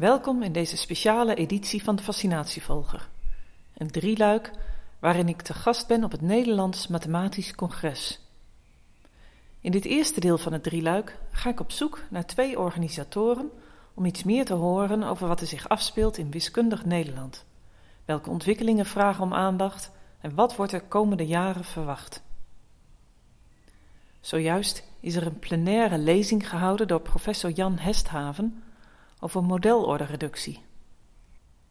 Welkom in deze speciale editie van de Fascinatievolger. Een drieluik waarin ik te gast ben op het Nederlands Mathematisch Congres. In dit eerste deel van het drieluik ga ik op zoek naar twee organisatoren om iets meer te horen over wat er zich afspeelt in wiskundig Nederland. Welke ontwikkelingen vragen om aandacht en wat wordt er komende jaren verwacht? Zojuist is er een plenaire lezing gehouden door professor Jan Hesthaven over modelordereductie.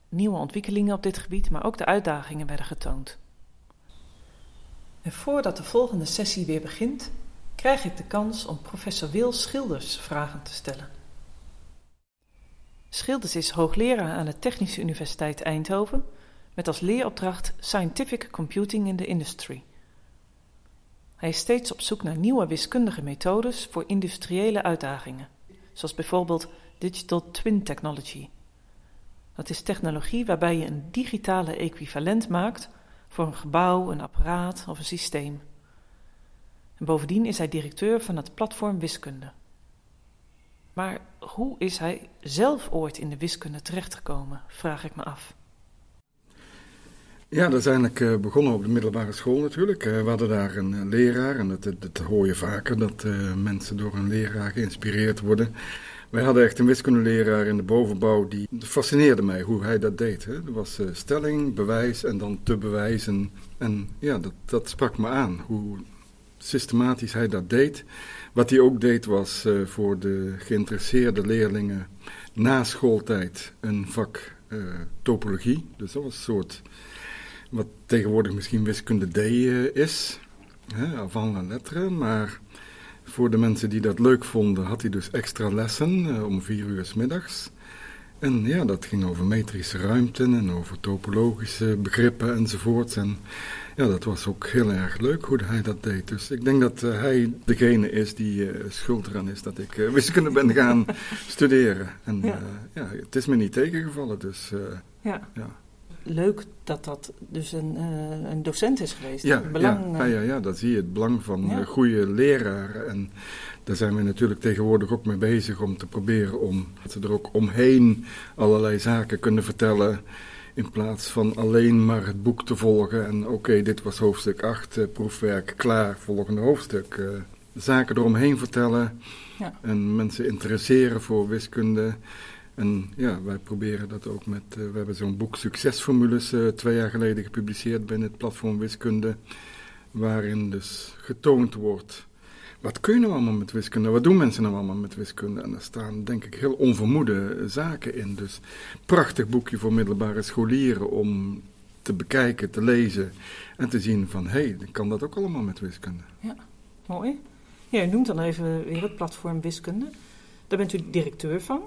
Nieuwe ontwikkelingen op dit gebied, maar ook de uitdagingen werden getoond. En voordat de volgende sessie weer begint, krijg ik de kans om professor Wil Schilders vragen te stellen. Schilders is hoogleraar aan de Technische Universiteit Eindhoven met als leeropdracht Scientific Computing in the Industry. Hij is steeds op zoek naar nieuwe wiskundige methodes voor industriële uitdagingen, zoals bijvoorbeeld Digital Twin Technology. Dat is technologie waarbij je een digitale equivalent maakt voor een gebouw, een apparaat of een systeem. En bovendien is hij directeur van het platform Wiskunde. Maar hoe is hij zelf ooit in de wiskunde terechtgekomen, vraag ik me af. Ja, dat is eigenlijk eh, begonnen op de middelbare school natuurlijk. Eh, we hadden daar een eh, leraar en dat, dat hoor je vaker, dat mensen door een leraar geïnspireerd worden. Wij hadden echt een wiskundeleraar in de bovenbouw die fascineerde mij hoe hij dat deed. Hè. Er was stelling, bewijs en dan te bewijzen. En ja, dat, dat sprak me aan, hoe systematisch hij dat deed. Wat hij ook deed was voor de geïnteresseerde leerlingen na schooltijd een vak topologie. Dus dat was een soort wat tegenwoordig misschien wiskunde D eh, is, avant la lettre. Maar voor de mensen die dat leuk vonden, had hij dus extra lessen uh, om vier uur s middags. En ja, dat ging over metrische ruimten en over topologische begrippen enzovoorts. En ja, dat was ook heel erg leuk hoe hij dat deed. Dus ik denk dat uh, hij degene is die uh, schuld eraan is dat ik wiskunde ben gaan studeren. En ja. ja. het is me niet tegengevallen, dus ja. ja leuk dat dat dus een, uh, een docent is geweest. Ja, belang, ja, ja, ja, dat zie je, het belang van ja. goede leraren. En daar zijn we natuurlijk tegenwoordig ook mee bezig om te proberen om dat ze er ook omheen allerlei zaken kunnen vertellen. In plaats van alleen maar het boek te volgen en oké, dit was hoofdstuk 8, uh, proefwerk klaar, volgende hoofdstuk. Uh, zaken eromheen vertellen ja. en mensen interesseren voor wiskunde. En ja, wij proberen dat ook met, uh, we hebben zo'n boek Succesformules uh, twee jaar geleden gepubliceerd binnen het platform Wiskunde, waarin dus getoond wordt, wat kun je nou allemaal met wiskunde, wat doen mensen nou allemaal met wiskunde? En daar staan denk ik heel onvermoede zaken in. Dus prachtig boekje voor middelbare scholieren om te bekijken, te lezen en te zien van, hé, hey, kan dat ook allemaal met wiskunde. Ja, mooi. Ja, noemt dan even weer het platform Wiskunde. Daar bent u directeur van.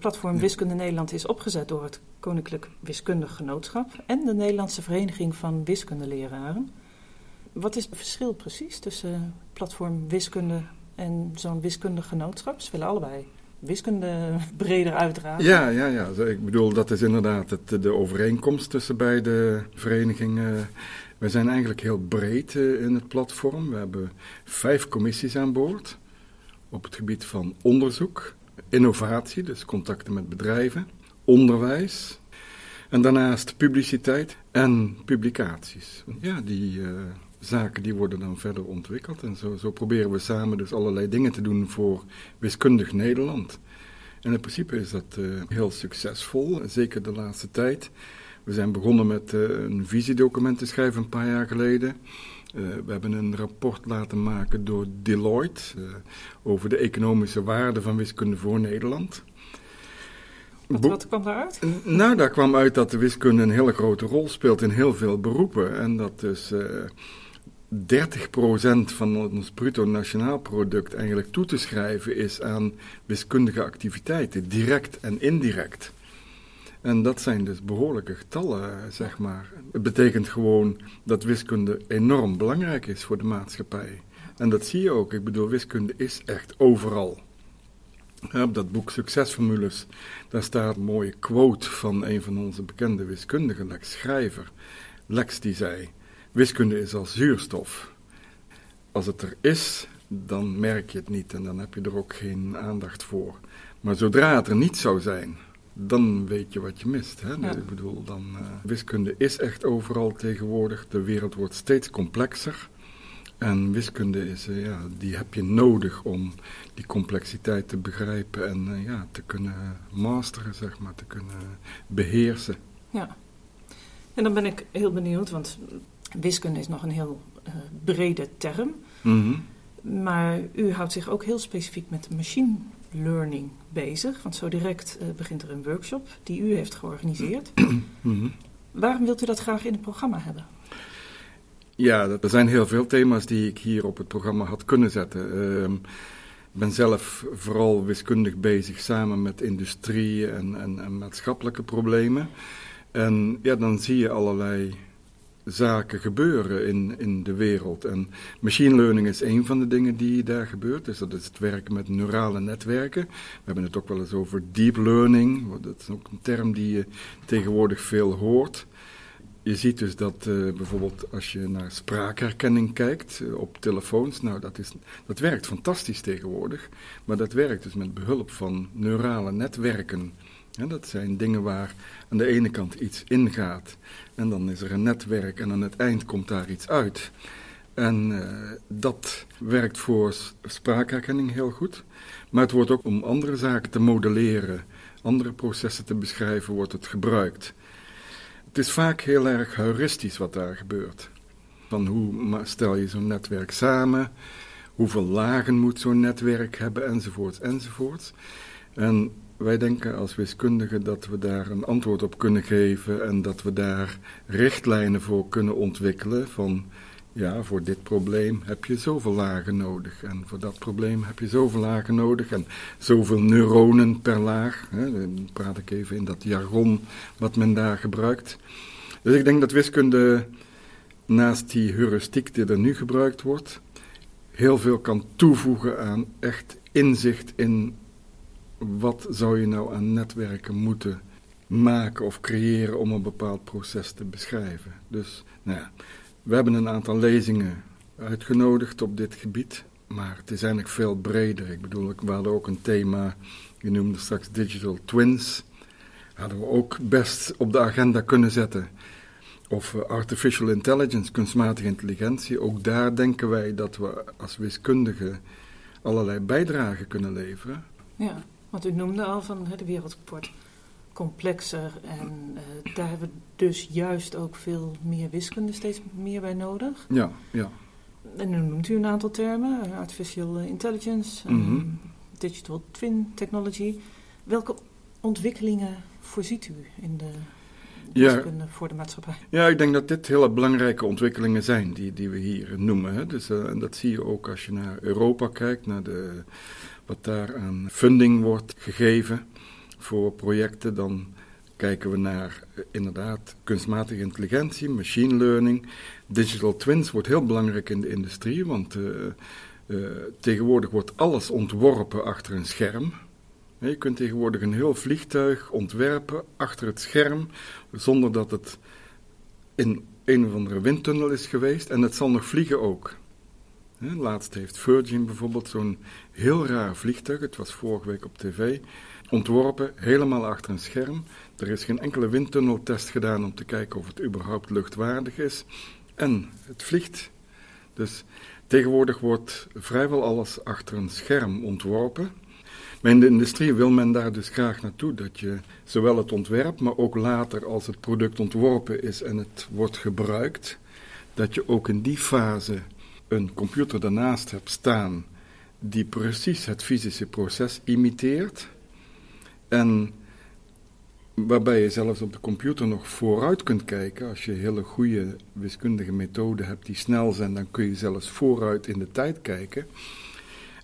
Platform Wiskunde Nederland is opgezet door het Koninklijk Wiskundig Genootschap en de Nederlandse Vereniging van Wiskundeleraren. Wat is het verschil precies tussen Platform Wiskunde en zo'n wiskundig genootschap? Ze willen allebei wiskunde breder uitdragen. Ja, ja, ja. Ik bedoel, dat is inderdaad het, de overeenkomst tussen beide verenigingen. We zijn eigenlijk heel breed eh, in het platform. We hebben vijf commissies aan boord op het gebied van onderzoek, innovatie, dus contacten met bedrijven, onderwijs en daarnaast publiciteit en publicaties. Ja, die uh, zaken die worden dan verder ontwikkeld en zo, zo proberen we samen dus allerlei dingen te doen voor wiskundig Nederland. En in principe is dat uh, heel succesvol, zeker de laatste tijd. We zijn begonnen met uh, een visiedocument te schrijven een paar jaar geleden. Uh, we hebben een rapport laten maken door Deloitte uh, over de economische waarde van wiskunde voor Nederland. Wat, wat, kwam daaruit? Nou, daar kwam uit dat de wiskunde een hele grote rol speelt in heel veel beroepen. En dat dus uh, eh, 30% van ons bruto nationaal product eigenlijk toe te schrijven is aan wiskundige activiteiten, direct en indirect. En dat zijn dus behoorlijke getallen, zeg maar. Het betekent gewoon dat wiskunde enorm belangrijk is voor de maatschappij. En dat zie je ook. Ik bedoel, wiskunde is echt overal. op dat boek Succesformules, daar staat een mooie quote van een van onze bekende wiskundigen, Lex Schrijver. Lex die zei, wiskunde is als zuurstof. Als het er is, dan merk je het niet en dan heb je er ook geen aandacht voor. Maar zodra het er niet zou zijn, dan weet je wat je mist. Hè? Ik bedoel, dan, uh, wiskunde is echt overal tegenwoordig. De wereld wordt steeds complexer. En wiskunde is, uh, ja, die heb je nodig om die complexiteit te begrijpen en uh, ja, te kunnen masteren, zeg maar, te kunnen beheersen. Ja, en dan ben ik heel benieuwd, want wiskunde is nog een heel brede term. Mm Maar u houdt zich ook heel specifiek met machine learning bezig. Want zo direct uh, begint er een workshop die u heeft georganiseerd. Mhm. Waarom wilt u dat graag in het programma hebben? Ja, er zijn heel veel thema's die ik hier op het programma had kunnen zetten. Uh, ik ben zelf vooral wiskundig bezig samen met industrie en, en, en maatschappelijke problemen. En ja, dan zie je allerlei zaken gebeuren in, in de wereld. En machine learning is een van de dingen die daar gebeurt. Dus dat is het werken met neurale netwerken. We hebben het ook wel eens over deep learning. Dat is ook een term die je tegenwoordig veel hoort. Je ziet dus dat uh, bijvoorbeeld als je naar spraakherkenning kijkt uh, op telefoons, nou dat, is, dat werkt fantastisch tegenwoordig, maar dat werkt dus met behulp van neurale netwerken. Dat zijn dingen waar aan de ene kant iets ingaat en dan is er een netwerk en aan het eind komt daar iets uit. En uh, dat werkt voor spraakherkenning heel goed. Maar het wordt ook om andere zaken te modelleren, andere processen te beschrijven, wordt het gebruikt. Het is vaak heel erg heuristisch wat daar gebeurt. Van hoe stel je zo'n netwerk samen, hoeveel lagen moet zo'n netwerk hebben, enzovoorts, enzovoorts. En wij denken als wiskundigen dat we daar een antwoord op kunnen geven en dat we daar richtlijnen voor kunnen ontwikkelen van ja, voor dit probleem heb je zoveel lagen nodig en voor dat probleem heb je zoveel lagen nodig en zoveel neuronen per laag. Hè, dan praat ik even in dat jargon wat men daar gebruikt. Dus ik denk dat wiskunde naast die heuristiek die er nu gebruikt wordt, heel veel kan toevoegen aan echt inzicht in wat zou je nou aan netwerken moeten maken of creëren om een bepaald proces te beschrijven. Dus nou ja, we hebben een aantal lezingen uitgenodigd op dit gebied, maar het is eigenlijk veel breder. Ik bedoel, we hadden ook een thema, je noemde straks digital twins, hadden we ook best op de agenda kunnen zetten. Of eh, artificial intelligence, kunstmatige intelligentie, ook daar denken wij dat we als wiskundigen allerlei bijdragen kunnen leveren. Ja. Want u noemde al van de wereld wordt complexer en uh, daar hebben we dus juist ook veel meer wiskunde steeds meer bij nodig. Ja, ja. En nu noemt u een aantal termen, eh, artificial intelligence, mm -hmm. digital twin technology. Welke ontwikkelingen voorziet u in de ja. voor de maatschappij? Ja, ik denk dat dit hele belangrijke ontwikkelingen zijn die, die we hier noemen. Hè. Dus, uh, en dat zie je ook als je naar Europa kijkt, naar de wat daar aan funding wordt gegeven voor projecten, dan kijken we naar eh, inderdaad kunstmatige intelligentie, machine learning. Digital twins wordt heel belangrijk in de industrie, want uh, tegenwoordig wordt alles ontworpen achter een scherm. Je kunt tegenwoordig een heel vliegtuig ontwerpen achter het scherm, zonder dat het in een of andere windtunnel is geweest en het zal nog vliegen ook. Laatst heeft Virgin bijvoorbeeld zo'n heel raar vliegtuig, het was vorige week op tv, ontworpen, helemaal achter een scherm. Er is geen enkele windtunneltest gedaan om te kijken of het überhaupt luchtwaardig is. En het vliegt. Dus tegenwoordig wordt vrijwel alles achter een scherm ontworpen. Maar in de industrie wil men daar dus graag naartoe dat je zowel het ontwerp, maar ook later als het product ontworpen is en het wordt gebruikt, dat je ook in die fase een computer daarnaast hebt staan die precies het fysische proces imiteert en waarbij je zelfs op de computer nog vooruit kunt kijken. Als je hele goede wiskundige methoden hebt die snel zijn, dan kun je zelfs vooruit in de tijd kijken.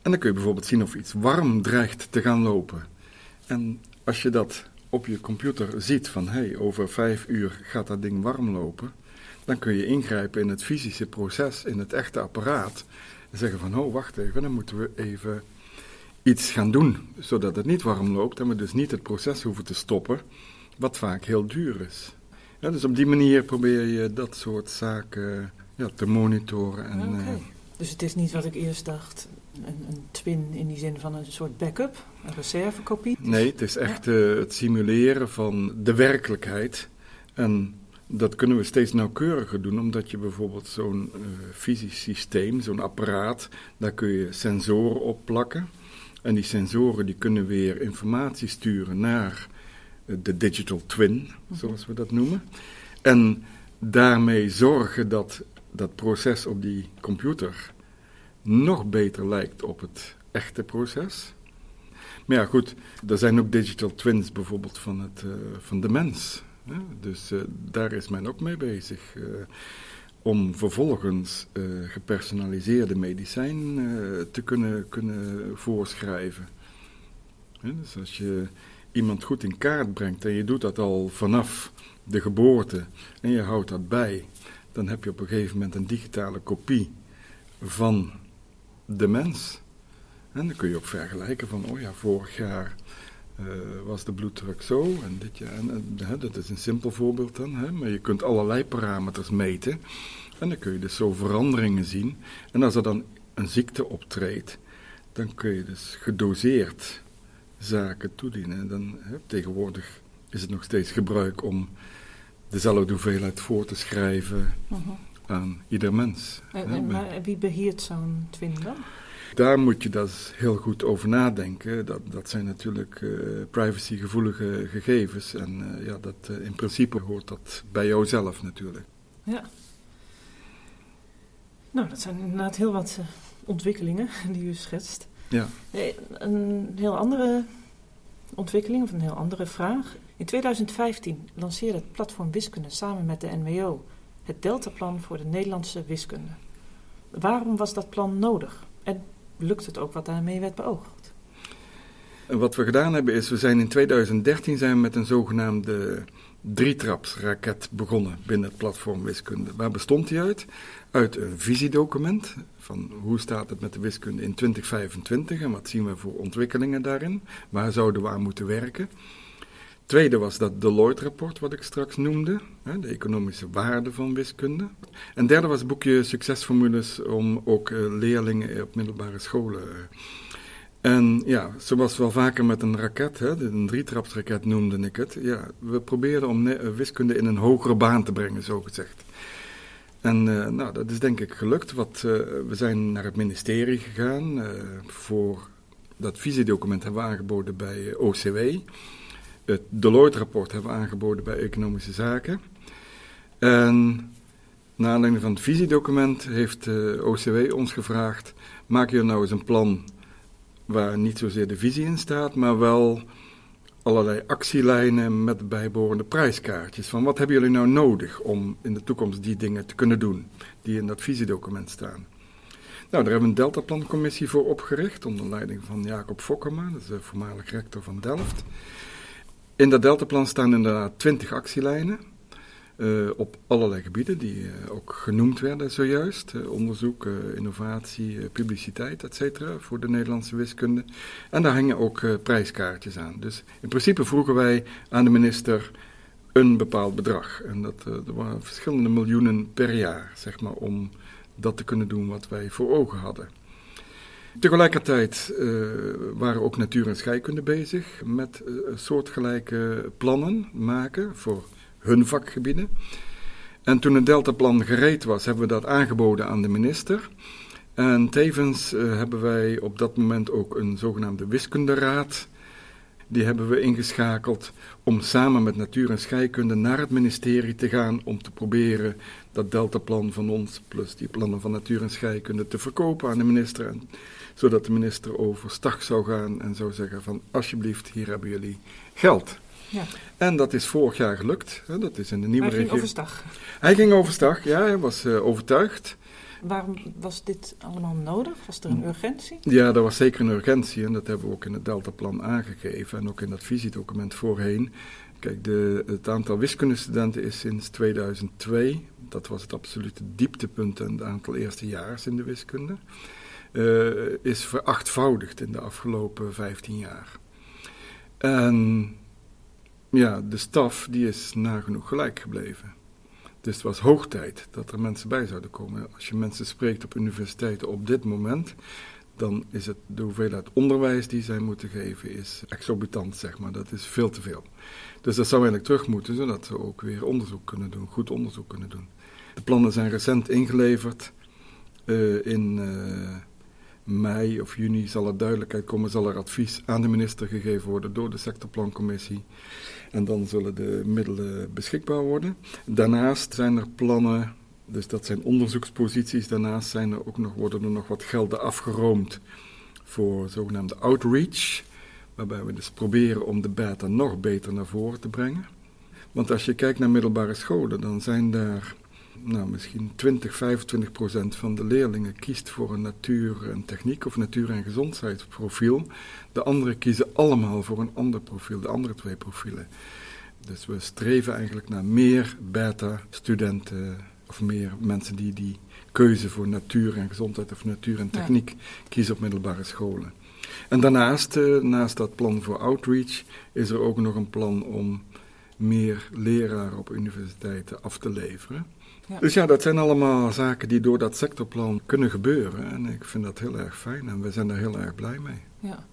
En dan kun je bijvoorbeeld zien of iets warm dreigt te gaan lopen. En als je dat op je computer ziet van hé, hey, over vijf uur gaat dat ding warm lopen, dan kun je ingrijpen in het fysische proces, in het echte apparaat. En zeggen van, oh wacht even, dan moeten we even iets gaan doen, zodat het niet warm loopt en we dus niet het proces hoeven te stoppen, wat vaak heel duur is. Ja, dus op die manier probeer je dat soort zaken ja, te monitoren. En, okay. uh, dus het is niet wat ik eerst dacht, een, een, twin in die zin van een soort backup, een reservekopie? Nee, het is echt uh, het simuleren van de werkelijkheid. En dat kunnen we steeds nauwkeuriger doen, omdat je bijvoorbeeld zo'n uh, fysisch systeem, zo'n apparaat, daar kun je sensoren op plakken. En die sensoren die kunnen weer informatie sturen naar uh, de digital twin, zoals we dat noemen. En daarmee zorgen dat dat proces op die computer nog beter lijkt op het echte proces. Maar ja, goed, er zijn ook digital twins bijvoorbeeld van, het, uh, van de mens. Hè? Dus uh, daar is men ook mee bezig. Uh, om vervolgens gepersonaliseerde medicijn te kunnen, kunnen voorschrijven. Dus als je iemand goed in kaart brengt en je doet dat al vanaf de geboorte en je houdt dat bij, dan heb je op een gegeven moment een digitale kopie van de mens. En dan kun je ook vergelijken van, oh ja, vorig jaar uh, was de bloeddruk zo en dit jaar. En, dat is een simpel voorbeeld dan, hè, maar je kunt allerlei parameters meten. En dan kun je dus zo veranderingen zien. En als er dan een ziekte optreedt, dan kun je dus gedoseerd zaken toedienen. En dan, hè, tegenwoordig is het nog steeds gebruik om dezelfde hoeveelheid voor te schrijven -huh. Aan ieder mens. En, en maar wie beheert zo'n twin dan? Daar moet je dus heel goed over nadenken. Dat, dat zijn natuurlijk uh, privacygevoelige gegevens. En uh, ja, dat, uh, in principe hoort dat bij jouzelf natuurlijk. Ja. Nou, dat zijn inderdaad heel wat ontwikkelingen die u schetst. Ja. Een heel andere ontwikkeling of een heel andere vraag. In 2015 lanceerde het platform Wiskunde samen met de NWO het Deltaplan voor de Nederlandse wiskunde. Waarom was dat plan nodig? En lukt het ook wat daarmee werd beoogd? Wat we gedaan hebben is, we zijn in 2013 zijn met een zogenaamde drietrapsraket begonnen binnen het platform wiskunde. Waar bestond die uit? Uit een visiedocument van hoe staat het met de wiskunde in 2025 en wat zien we voor ontwikkelingen daarin? Waar zouden we aan moeten werken? Tweede was dat Deloitte-rapport, wat ik straks noemde, de economische waarde van wiskunde. En derde was het boekje Succesformules om ook leerlingen op middelbare scholen. En ja, zoals wel vaker met een raket, hè, een drietrapsraket noemde ik het. Ja, we probeerden om wiskunde in een hogere baan te brengen, zo gezegd. En nou, dat is denk ik gelukt. Wat, we zijn naar het ministerie gegaan. Voor dat visiedocument hebben we aangeboden bij OCW. Het Deloitte-rapport hebben aangeboden bij Economische Zaken. En naar aanleiding van het visiedocument heeft de OCW ons gevraagd: maak je nou eens een plan waar niet zozeer de visie in staat, maar wel allerlei actielijnen met bijbehorende prijskaartjes. Van wat hebben jullie nou nodig om in de toekomst die dingen te kunnen doen die in dat visiedocument staan? Nou, daar hebben we een Deltaplancommissie voor opgericht onder leiding van Jacob is de voormalig rector van Delft. In dat deltaplan staan inderdaad twintig actielijnen uh, op allerlei gebieden die uh, ook genoemd werden zojuist. Uh, onderzoek, innovatie, publiciteit, et cetera, voor de Nederlandse wiskunde. En daar hangen ook prijskaartjes aan. Dus in principe vroegen wij aan de minister een bepaald bedrag. En dat waren verschillende miljoenen per jaar, zeg maar, om dat te kunnen doen wat wij voor ogen hadden. Tegelijkertijd uh, waren ook natuur en scheikunde bezig met uh, soortgelijke plannen maken voor hun vakgebieden. En toen het deltaplan gereed was, hebben we dat aangeboden aan de minister. En tevens uh, hebben wij op dat moment ook een zogenaamde wiskunderaad. Die hebben we ingeschakeld om samen met natuur en scheikunde naar het ministerie te gaan om te proberen dat deltaplan van ons plus die plannen van natuur en scheikunde te verkopen aan de minister. En zodat de minister overstag zou gaan en zou zeggen van alsjeblieft, hier hebben jullie geld. Ja. En dat is vorig jaar gelukt. Hè, dat is in de nieuwe Hij ging regio. overstag. Hij ging overstag, ja, hij was uh, overtuigd. Waarom was dit allemaal nodig? Was er een urgentie? Ja, er was zeker een urgentie en dat hebben we ook in het Deltaplan aangegeven en ook in dat visiedocument voorheen. Kijk, de, het aantal wiskundestudenten is sinds 2002, dat was het absolute dieptepunt en het aantal eerstejaars in de wiskunde, uh, is verachtvoudigd in de afgelopen 15 jaar. En ja, de staf die is nagenoeg gelijk gebleven. Dus het was hoog tijd dat er mensen bij zouden komen. Als je mensen spreekt op universiteiten op dit moment, dan is het de hoeveelheid onderwijs die zij moeten geven is exorbitant, zeg maar. Dat is veel te veel. Dus dat zou eigenlijk terug moeten, zodat ze ook weer onderzoek kunnen doen, goed onderzoek kunnen doen. De plannen zijn recent ingeleverd. Uh, in uh, mei of juni zal er duidelijkheid komen, zal er advies aan de minister gegeven worden door de sectorplancommissie. En dan zullen de middelen beschikbaar worden. Daarnaast zijn er plannen dus dat zijn onderzoeksposities. Daarnaast zijn er ook nog, worden er nog wat gelden afgeroomd voor zogenaamde outreach. Waarbij we dus proberen om de beta nog beter naar voren te brengen. Want als je kijkt naar middelbare scholen, dan zijn daar nou, misschien 20, 25 procent van de leerlingen kiest voor een natuur- en techniek of natuur- en gezondheidsprofiel. De anderen kiezen allemaal voor een ander profiel, de andere twee profielen. Dus we streven eigenlijk naar meer beta-studenten of meer mensen die die keuze voor natuur en gezondheid of natuur en techniek kiezen op middelbare scholen. En daarnaast, uh, naast dat plan voor outreach, is er ook nog een plan om meer leraren op universiteiten af te leveren. Ja. Dus ja, dat zijn allemaal zaken die door dat sectorplan kunnen gebeuren. En ik vind dat heel erg fijn en we zijn daar heel erg blij mee. Ja.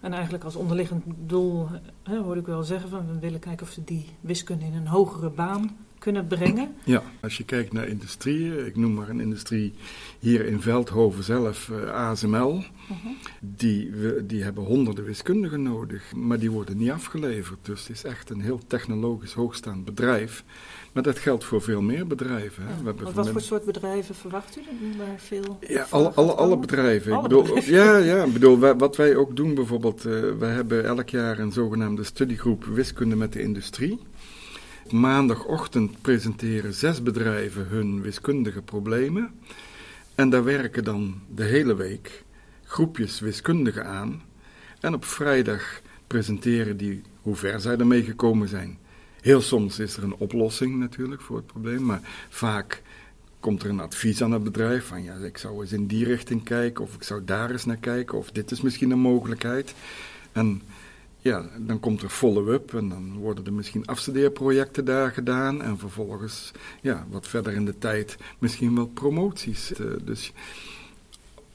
En eigenlijk als onderliggend doel hè, hoor ik wel zeggen van we willen kijken of we die wiskunde in een hogere baan kunnen brengen. Ja, als je kijkt naar industrieën, ik noem maar een industrie hier in Veldhoven zelf, uh, eh, ASML, uh-huh. die, we, die hebben honderden wiskundigen nodig, maar die worden niet afgeleverd. Dus het is echt een heel technologisch hoogstaand bedrijf. Maar dat geldt voor veel meer bedrijven. Hè. We wat voor soort bedrijven verwacht u daar veel? Ja, alle, alle, alle bedrijven. ik bedoel, Ja, ja, ik bedoel, wat wij ook doen bijvoorbeeld, uh, wij hebben elk jaar een zogenaamde studiegroep wiskunde met de industrie. Maandagochtend presenteren zes bedrijven hun wiskundige problemen. En daar werken dan de hele week groepjes wiskundigen aan. En op vrijdag presenteren die hoe ver zij ermee gekomen zijn. Heel soms is er een oplossing natuurlijk voor het probleem, maar vaak komt er een advies aan het bedrijf van ja, ik zou eens in die richting kijken of ik zou daar eens naar kijken of dit is misschien een mogelijkheid. En ja, dan komt er follow-up en dan worden er misschien afstudeerprojecten daar gedaan en vervolgens, ja, wat verder in de tijd misschien wel promoties. Eh, dus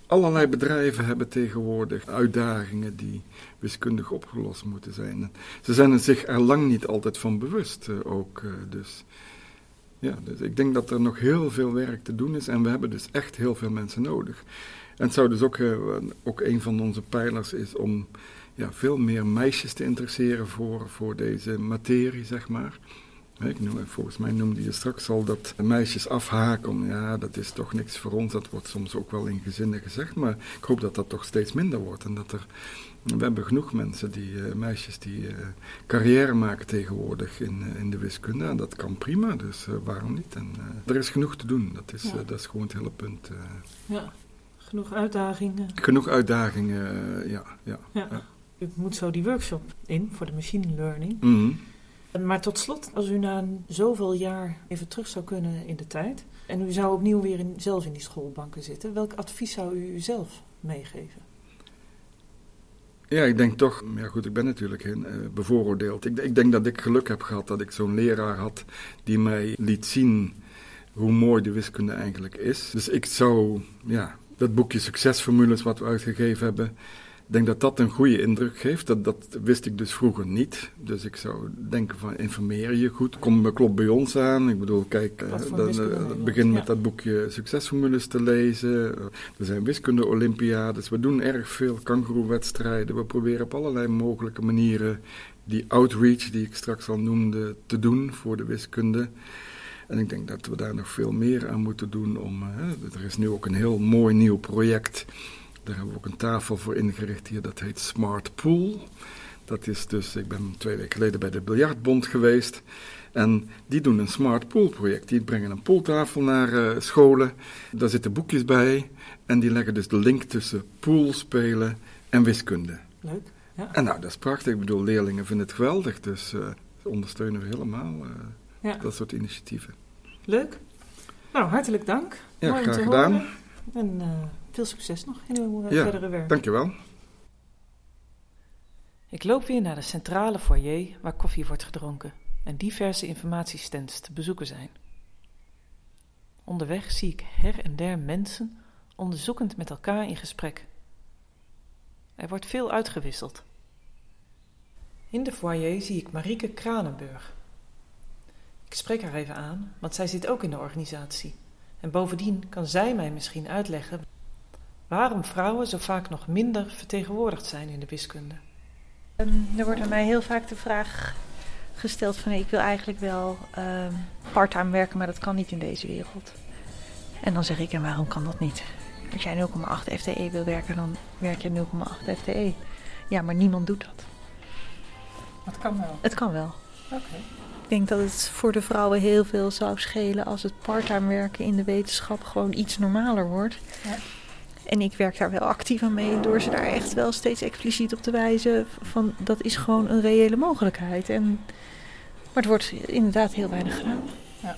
allerlei bedrijven hebben tegenwoordig uitdagingen die wiskundig opgelost moeten zijn. ze zijn er zich er lang niet altijd van bewust eh, ook, eh, dus... Ja, dus ik denk dat er nog heel veel werk te doen is en we hebben dus echt heel veel mensen nodig. En het zou dus ook, ook een van onze pijlers is om ja, veel meer meisjes te interesseren voor, voor deze materie, zeg maar. Ik noem, volgens mij noemde je straks al dat meisjes afhaken. Ja, dat is toch niks voor ons. Dat wordt soms ook wel in gezinnen gezegd. Maar ik hoop dat dat toch steeds minder wordt. En dat er. We hebben genoeg mensen, die, uh, meisjes, die uh, carrière maken tegenwoordig in, uh, in de wiskunde. En dat kan prima, dus waarom niet? En er is genoeg te doen. Dat is, ja. dat is gewoon het hele punt. ja, genoeg uitdagingen. Genoeg uitdagingen, ja. ja, ja. ja. U moet zo die workshop in voor de machine learning. Mm Maar tot slot, als u na zoveel jaar even terug zou kunnen in de tijd... en u zou opnieuw weer in, zelf in die schoolbanken zitten... welk advies zou u zelf meegeven? Ja, ik denk toch, ja goed, ik ben natuurlijk uh, bevooroordeeld. Ik, ik, denk dat ik geluk heb gehad dat ik zo'n leraar had die mij liet zien hoe mooi de wiskunde eigenlijk is. Dus ik zou, ja, dat boekje Succesformules wat we uitgegeven hebben, ik denk dat dat een goede indruk geeft. Dat, dat wist ik dus vroeger niet. Dus ik zou denken van informeer je goed. Kom, klop bij ons aan. Ik bedoel, kijk, uh, dan, uh, begin met dat boekje succesformules te lezen. Uh, er zijn wiskunde-olympiades. We doen erg veel kangoeroewedstrijden. We proberen op allerlei mogelijke manieren die outreach die ik straks al noemde te doen voor de wiskunde. En ik denk dat we daar nog veel meer aan moeten doen. Om, er is nu ook een heel mooi nieuw project daar hebben we ook een tafel voor ingericht hier, dat heet Smart Pool. Dat is dus, ik ben twee weken geleden bij de Biljartbond geweest. En die doen een Smart Pool project. Die brengen een pooltafel naar uh, scholen. Daar zitten boekjes bij. En die leggen dus de link tussen poolspelen en wiskunde. Leuk. Ja. En nou, dat is prachtig. Ik bedoel, leerlingen vinden het geweldig. Dus uh, ondersteunen we helemaal uh, ja. dat soort initiatieven. Leuk. Nou, hartelijk dank. Ja, Mooi graag gedaan. Horen. En veel succes nog in uw uh, ja, verdere werk. Dankjewel. Ik loop weer naar de centrale foyer waar koffie wordt gedronken en diverse informatiestands te bezoeken zijn. Onderweg zie ik her en der mensen onderzoekend met elkaar in gesprek Er wordt veel uitgewisseld. In de foyer zie ik Marieke Kranenburg. Ik spreek haar even aan, want zij zit ook in de organisatie. En bovendien kan zij mij misschien uitleggen waarom vrouwen zo vaak nog minder vertegenwoordigd zijn in de wiskunde. Um, er wordt aan mij heel vaak de vraag gesteld van ik wil eigenlijk wel um, part-time werken, maar dat kan niet in deze wereld. En dan zeg ik, en waarom kan dat niet? Als jij 0,8 FTE wil werken, dan werk je 0,8 FTE. Ja, maar niemand doet dat. Het kan wel. Het kan wel. Oké. Ik denk dat het voor de vrouwen heel veel zou schelen als het parttime werken in de wetenschap gewoon iets normaler wordt. Ja. En ik werk daar wel actief aan mee door ze daar echt wel steeds expliciet op te wijzen van dat is gewoon een reële mogelijkheid. En, maar het wordt inderdaad heel weinig gedaan. Ja.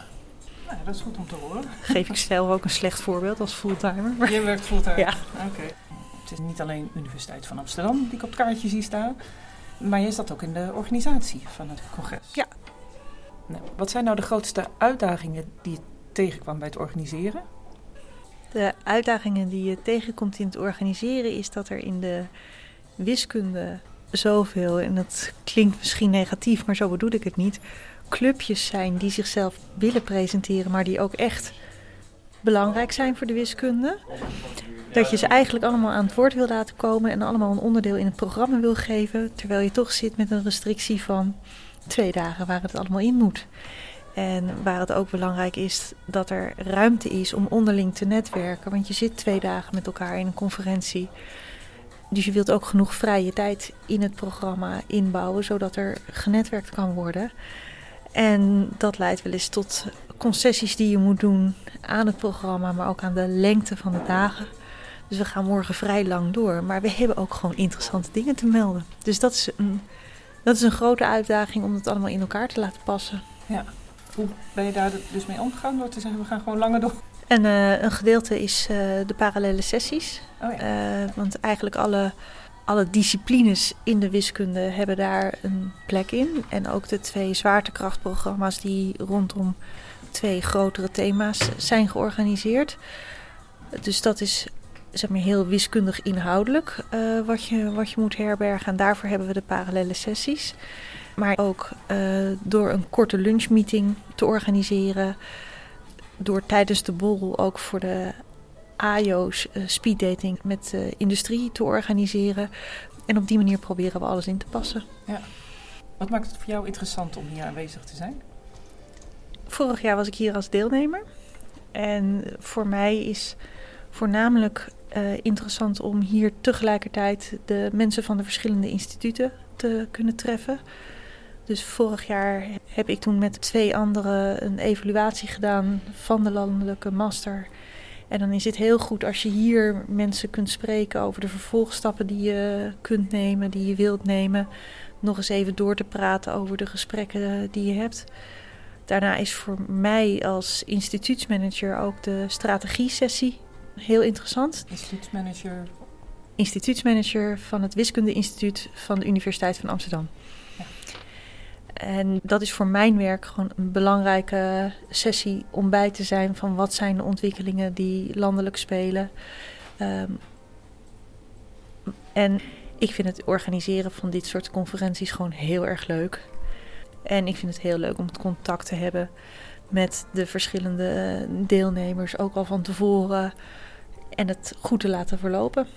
Nou, dat is goed om te horen. Geef ik zelf ook een slecht voorbeeld als fulltimer. Je werkt fulltime? Ja. Oké. Het is niet alleen Universiteit van Amsterdam die ik op het kaartje zie staan, maar je zat ook in de organisatie van het congres. Ja. Nou, wat zijn nou de grootste uitdagingen die je tegenkwam bij het organiseren? De uitdagingen die je tegenkomt in het organiseren is dat er in de wiskunde zoveel, en dat klinkt misschien negatief, maar zo bedoel ik het niet, clubjes zijn die zichzelf willen presenteren, maar die ook echt belangrijk zijn voor de wiskunde. Dat je ze eigenlijk allemaal aan het woord wil laten komen en allemaal een onderdeel in het programma wil geven, terwijl je toch zit met een restrictie van twee dagen waar het allemaal in moet. En waar het ook belangrijk is dat er ruimte is om onderling te netwerken. Want je zit twee dagen met elkaar in een conferentie. Dus je wilt ook genoeg vrije tijd in het programma inbouwen, zodat er genetwerkt kan worden. En dat leidt wel eens tot concessies die je moet doen aan het programma, maar ook aan de lengte van de dagen. Dus we gaan morgen vrij lang door. Maar we hebben ook gewoon interessante dingen te melden. Dus dat is een, dat is een grote uitdaging om het allemaal in elkaar te laten passen. Ja. Hoe ben je daar dus mee omgegaan door te zeggen we gaan gewoon langer door? En uh, een gedeelte is uh, de parallele sessies. Oh ja. uh, want eigenlijk alle, alle disciplines in de wiskunde hebben daar een plek in. En ook de twee zwaartekrachtprogramma's die rondom twee grotere thema's zijn georganiseerd. Dus dat is zeg maar, heel wiskundig inhoudelijk wat, je, wat je moet herbergen. En daarvoor hebben we de parallele sessies. Maar ook uh, door een korte lunchmeeting te organiseren. Door tijdens de borrel ook voor de AIO's uh, speeddating met de industrie te organiseren. En op die manier proberen we alles in te passen. Ja. Wat maakt het voor jou interessant om hier aanwezig te zijn? Vorig jaar was ik hier als deelnemer. En voor mij is voornamelijk uh, interessant om hier tegelijkertijd de mensen van de verschillende instituten te kunnen treffen. Dus vorig jaar heb ik toen met twee anderen een evaluatie gedaan van de landelijke master. En dan is het heel goed als je hier mensen kunt spreken over de vervolgstappen die je kunt nemen, die je wilt nemen. Nog eens even door te praten over de gesprekken die je hebt. Daarna is voor mij als instituutsmanager ook de strategie-sessie heel interessant. Instituutsmanager? Instituutsmanager van het Wiskunde Instituut van de Universiteit van Amsterdam. Ja. En dat is voor mijn werk gewoon een belangrijke sessie om bij te zijn van wat zijn de ontwikkelingen die landelijk spelen. Um, en ik vind het organiseren van dit soort conferenties gewoon heel erg leuk. En ik vind het heel leuk om het contact te hebben met de verschillende deelnemers, ook al van tevoren. En het goed te laten verlopen.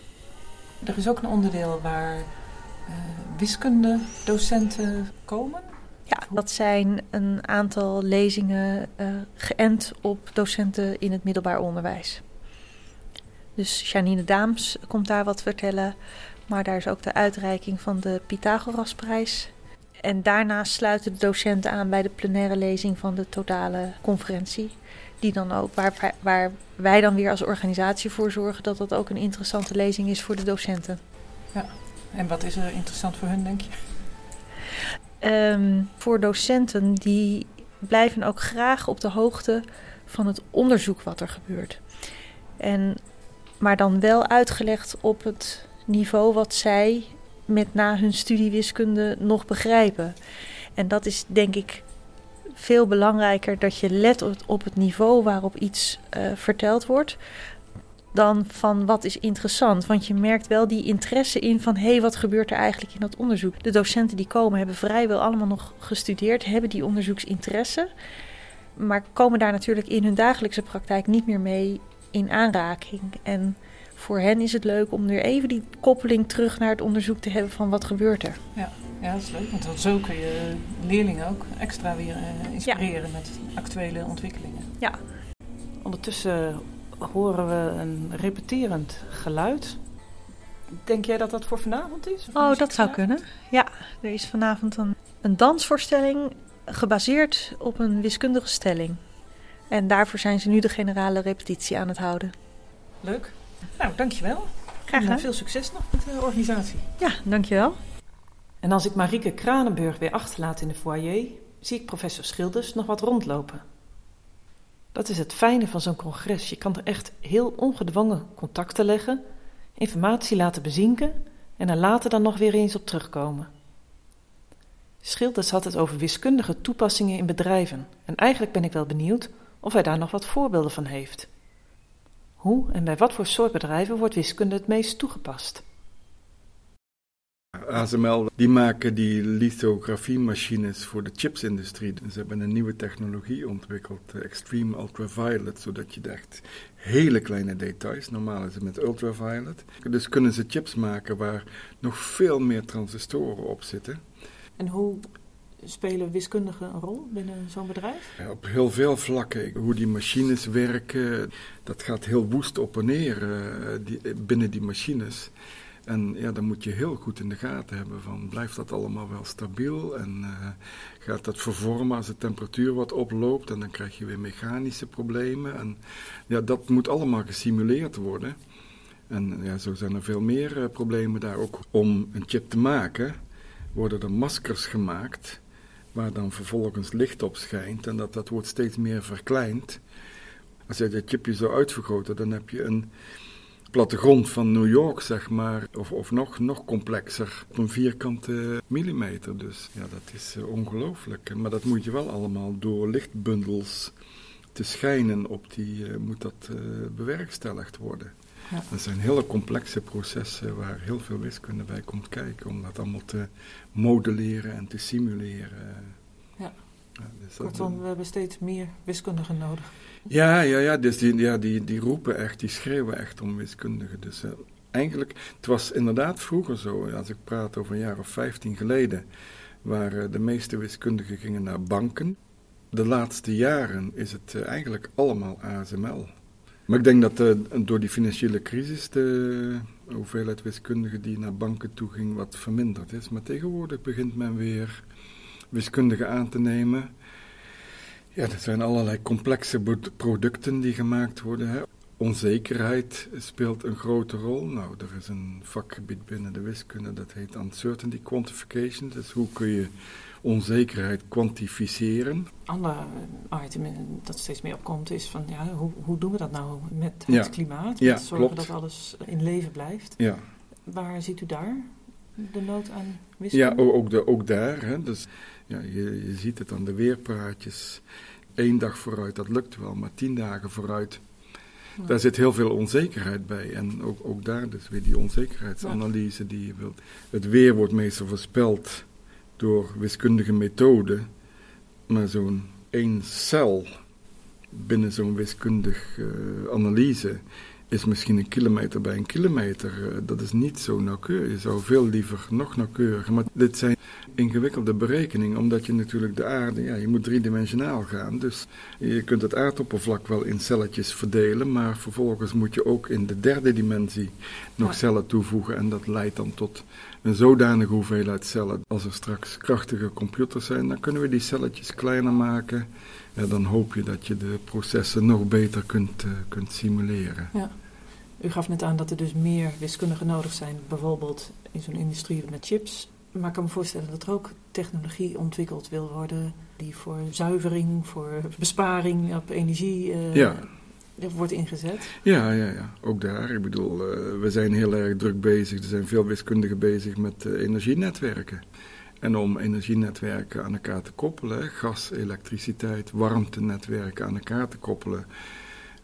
Er is ook een onderdeel waar uh, wiskundedocenten komen. Ja, dat zijn een aantal lezingen uh, geënt op docenten in het middelbaar onderwijs. Dus Janine Daams komt daar wat vertellen. Maar daar is ook de uitreiking van de Pythagorasprijs. En daarna sluiten de docenten aan bij de plenaire lezing van de totale conferentie. Die dan ook, waar, waar wij dan weer als organisatie voor zorgen dat dat ook een interessante lezing is voor de docenten. Ja, en wat is er interessant voor hun, denk je? Um, voor docenten die blijven ook graag op de hoogte van het onderzoek wat er gebeurt. En, maar dan wel uitgelegd op het niveau wat zij met na hun studie wiskunde nog begrijpen. En dat is denk ik veel belangrijker dat je let op het niveau waarop iets uh, verteld wordt. Dan van wat is interessant. Want je merkt wel die interesse in van hé, hey, wat gebeurt er eigenlijk in dat onderzoek? De docenten die komen hebben vrijwel allemaal nog gestudeerd, hebben die onderzoeksinteresse. Maar komen daar natuurlijk in hun dagelijkse praktijk niet meer mee in aanraking. En voor hen is het leuk om weer even die koppeling terug naar het onderzoek te hebben van wat gebeurt er. Ja, ja dat is leuk, want zo kun je leerlingen ook extra weer uh, inspireren met actuele ontwikkelingen. Ja. Ondertussen horen we een repeterend geluid. Denk jij dat dat voor vanavond is? Oh, dat zou kunnen. Ja, er is vanavond een, een dansvoorstelling gebaseerd op een wiskundige stelling. En daarvoor zijn ze nu de generale repetitie aan het houden. Leuk. Nou, dankjewel. Graag gedaan. veel succes nog met de organisatie. Ja, dankjewel. En als ik Marieke Kranenburg weer achterlaat in de foyer, zie ik professor Schilders nog wat rondlopen. Dat is het fijne van zo'n congres. Je kan er echt heel ongedwongen contacten leggen, informatie laten bezinken en er later dan nog weer eens op terugkomen. Schilders had het over wiskundige toepassingen in bedrijven en eigenlijk ben ik wel benieuwd of hij daar nog wat voorbeelden van heeft. Hoe en bij wat voor soort bedrijven wordt wiskunde het meest toegepast? ASML die maken die lithografiemachines voor de chipsindustrie. Ze hebben een nieuwe technologie ontwikkeld, eh, Extreme Ultraviolet, zodat je echt hele kleine details, normaal is het met ultraviolet. Dus kunnen ze chips maken waar nog veel meer transistoren op zitten. En hoe spelen wiskundigen een rol binnen zo'n bedrijf? Ja, op heel veel vlakken. Hoe die machines werken, dat gaat heel woest op en neer uh, die, binnen die machines. En ja, dan moet je heel goed in de gaten hebben van blijft dat allemaal wel stabiel en uh, gaat dat vervormen als de temperatuur wat oploopt en dan krijg je weer mechanische problemen. En ja, dat moet allemaal gesimuleerd worden. En ja, zo zijn er veel meer uh, problemen daar ook. Om een chip te maken worden er maskers gemaakt waar dan vervolgens licht op schijnt en dat, dat wordt steeds meer verkleind. Als je dat chipje zou uitvergroten, dan heb je een plattegrond van New York, zeg maar, of, of nog, nog complexer, op een vierkante millimeter. Dus ja, dat is uh, ongelooflijk. Maar dat moet je wel allemaal door lichtbundels te schijnen op die, uh, moet dat uh, bewerkstelligd worden. Ja. Dat zijn hele complexe processen waar heel veel wiskunde bij komt kijken om dat allemaal te modelleren en te simuleren. Dus Kortom, we hebben steeds meer wiskundigen nodig. Ja, ja, ja, dus die, ja die, die roepen echt, die schreeuwen echt om wiskundigen. Dus uh, eigenlijk, het was inderdaad vroeger zo, als ik praat over een jaar of vijftien geleden, waar uh, de meeste wiskundigen gingen naar banken. De laatste jaren is het uh, eigenlijk allemaal ASML. Maar ik denk dat door die financiële crisis de hoeveelheid wiskundigen die naar banken toe ging wat verminderd is. Maar tegenwoordig begint men weer wiskundigen aan te nemen ja, er zijn allerlei complexe producten die gemaakt worden. Hè. Onzekerheid speelt een grote rol. Nou, er is een vakgebied binnen de wiskunde dat heet uncertainty quantification. Dus hoe kun je onzekerheid kwantificeren? Ander item dat steeds meer opkomt is van ja, hoe, hoe doen we dat nou met het ja. klimaat? Met ja, zorgen klopt. dat alles in leven blijft. Ja. Waar ziet u daar de nood aan wiskunde? Ja, ook, de, ook daar. Hè. Dus ja, je, je ziet het aan de weerpraatjes. Eén dag vooruit, dat lukt wel, maar tien dagen vooruit, ja. daar zit heel veel onzekerheid bij. En ook, ook daar dus weer die onzekerheidsanalyse die je wilt. Het weer wordt meestal voorspeld door wiskundige methoden, maar zo'n één cel binnen zo'n wiskundige uh, analyse is misschien een kilometer bij een kilometer. Uh, dat is niet zo nauwkeurig. Je zou veel liever nog nauwkeuriger. Maar dit zijn ingewikkelde berekeningen, omdat je natuurlijk de aarde, ja, je moet driedimensionaal gaan. Dus je kunt het aardoppervlak wel in celletjes verdelen, maar vervolgens moet je ook in de derde dimensie nog ja. cellen toevoegen. En dat leidt dan tot een zodanige hoeveelheid cellen. Als er straks krachtige computers zijn, dan kunnen we die celletjes kleiner maken. En dan hoop je dat je de processen nog beter kunt, uh, kunt simuleren. Ja. U gaf net aan dat er dus meer wiskundigen nodig zijn, bijvoorbeeld in zo'n industrie met chips. Maar ik kan me voorstellen dat er ook technologie ontwikkeld wil worden die voor zuivering, voor besparing op energie uh, ja. wordt ingezet. Ja, ja, ja, ook daar. Ik bedoel, uh, we zijn heel erg druk bezig. Er zijn veel wiskundigen bezig met uh, energienetwerken. En om energienetwerken aan elkaar te koppelen, gas, elektriciteit, warmtenetwerken aan elkaar te koppelen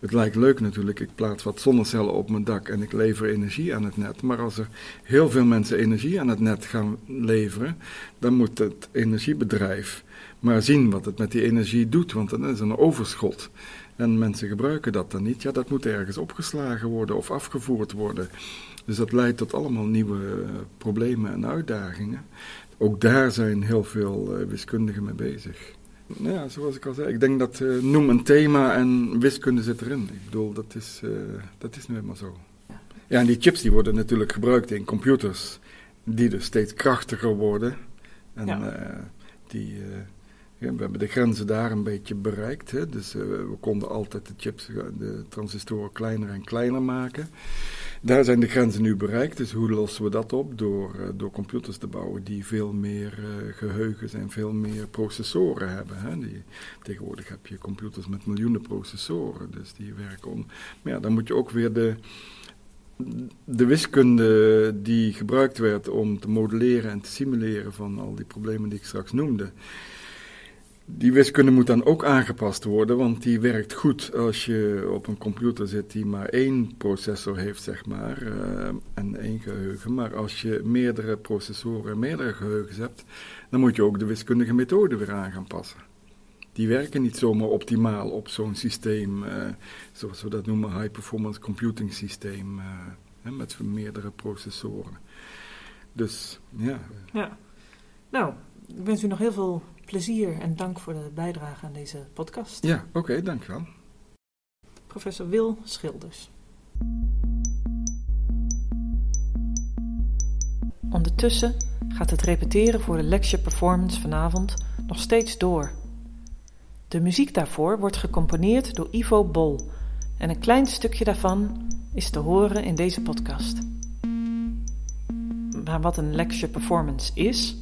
Het lijkt leuk natuurlijk, ik plaats wat zonnecellen op mijn dak en ik lever energie aan het net. Maar als er heel veel mensen energie aan het net gaan leveren, dan moet het energiebedrijf maar zien wat het met die energie doet, want dan is een overschot. En mensen gebruiken dat dan niet. Ja, dat moet ergens opgeslagen worden of afgevoerd worden. Dus dat leidt tot allemaal nieuwe eh, problemen en uitdagingen. Ook daar zijn heel veel uh, wiskundigen mee bezig. Nou ja, zoals ik al zei, ik denk dat uh, noem een thema en wiskunde zit erin. Ik bedoel, dat is, dat is nu helemaal zo. Ja, en die chips die worden natuurlijk gebruikt in computers, die dus steeds krachtiger worden. En ja. die we hebben de grenzen daar een beetje bereikt. Hè? Dus we konden altijd de chips, de transistoren kleiner en kleiner maken. Daar zijn de grenzen nu bereikt. Dus hoe lossen we dat op? Door, uh, door computers te bouwen die veel meer uh, geheugens en veel meer processoren hebben. Hè? Tegenwoordig heb je computers met miljoenen processoren. Dus die werken om. Maar ja, dan moet je ook weer de de wiskunde die gebruikt werd om te modelleren en te simuleren van al die problemen die ik straks noemde, die wiskunde moet dan ook aangepast worden, want die werkt goed als je op een computer zit die maar één processor heeft, zeg maar, uh, en één geheugen. Maar als je meerdere processoren en meerdere geheugens hebt, dan moet je ook de wiskundige methode weer aan gaan passen. Die werken niet zomaar optimaal op zo'n systeem, uh, zoals we dat noemen, high performance computing systeem, uh, met meerdere processoren. Dus ja. Ja. Nou, ik wens u nog heel veel plezier en dank voor de bijdrage aan deze podcast. Ja, oké, okay, dankjewel. Professor Wil Schilders. Ondertussen gaat het repeteren voor de lecture performance vanavond nog steeds door. De muziek daarvoor wordt gecomponeerd door Ivo Bol en een klein stukje daarvan is te horen in deze podcast. Maar wat een lecture performance is,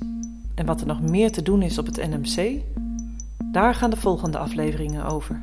en wat er nog meer te doen is op het NMC, daar gaan de volgende afleveringen over.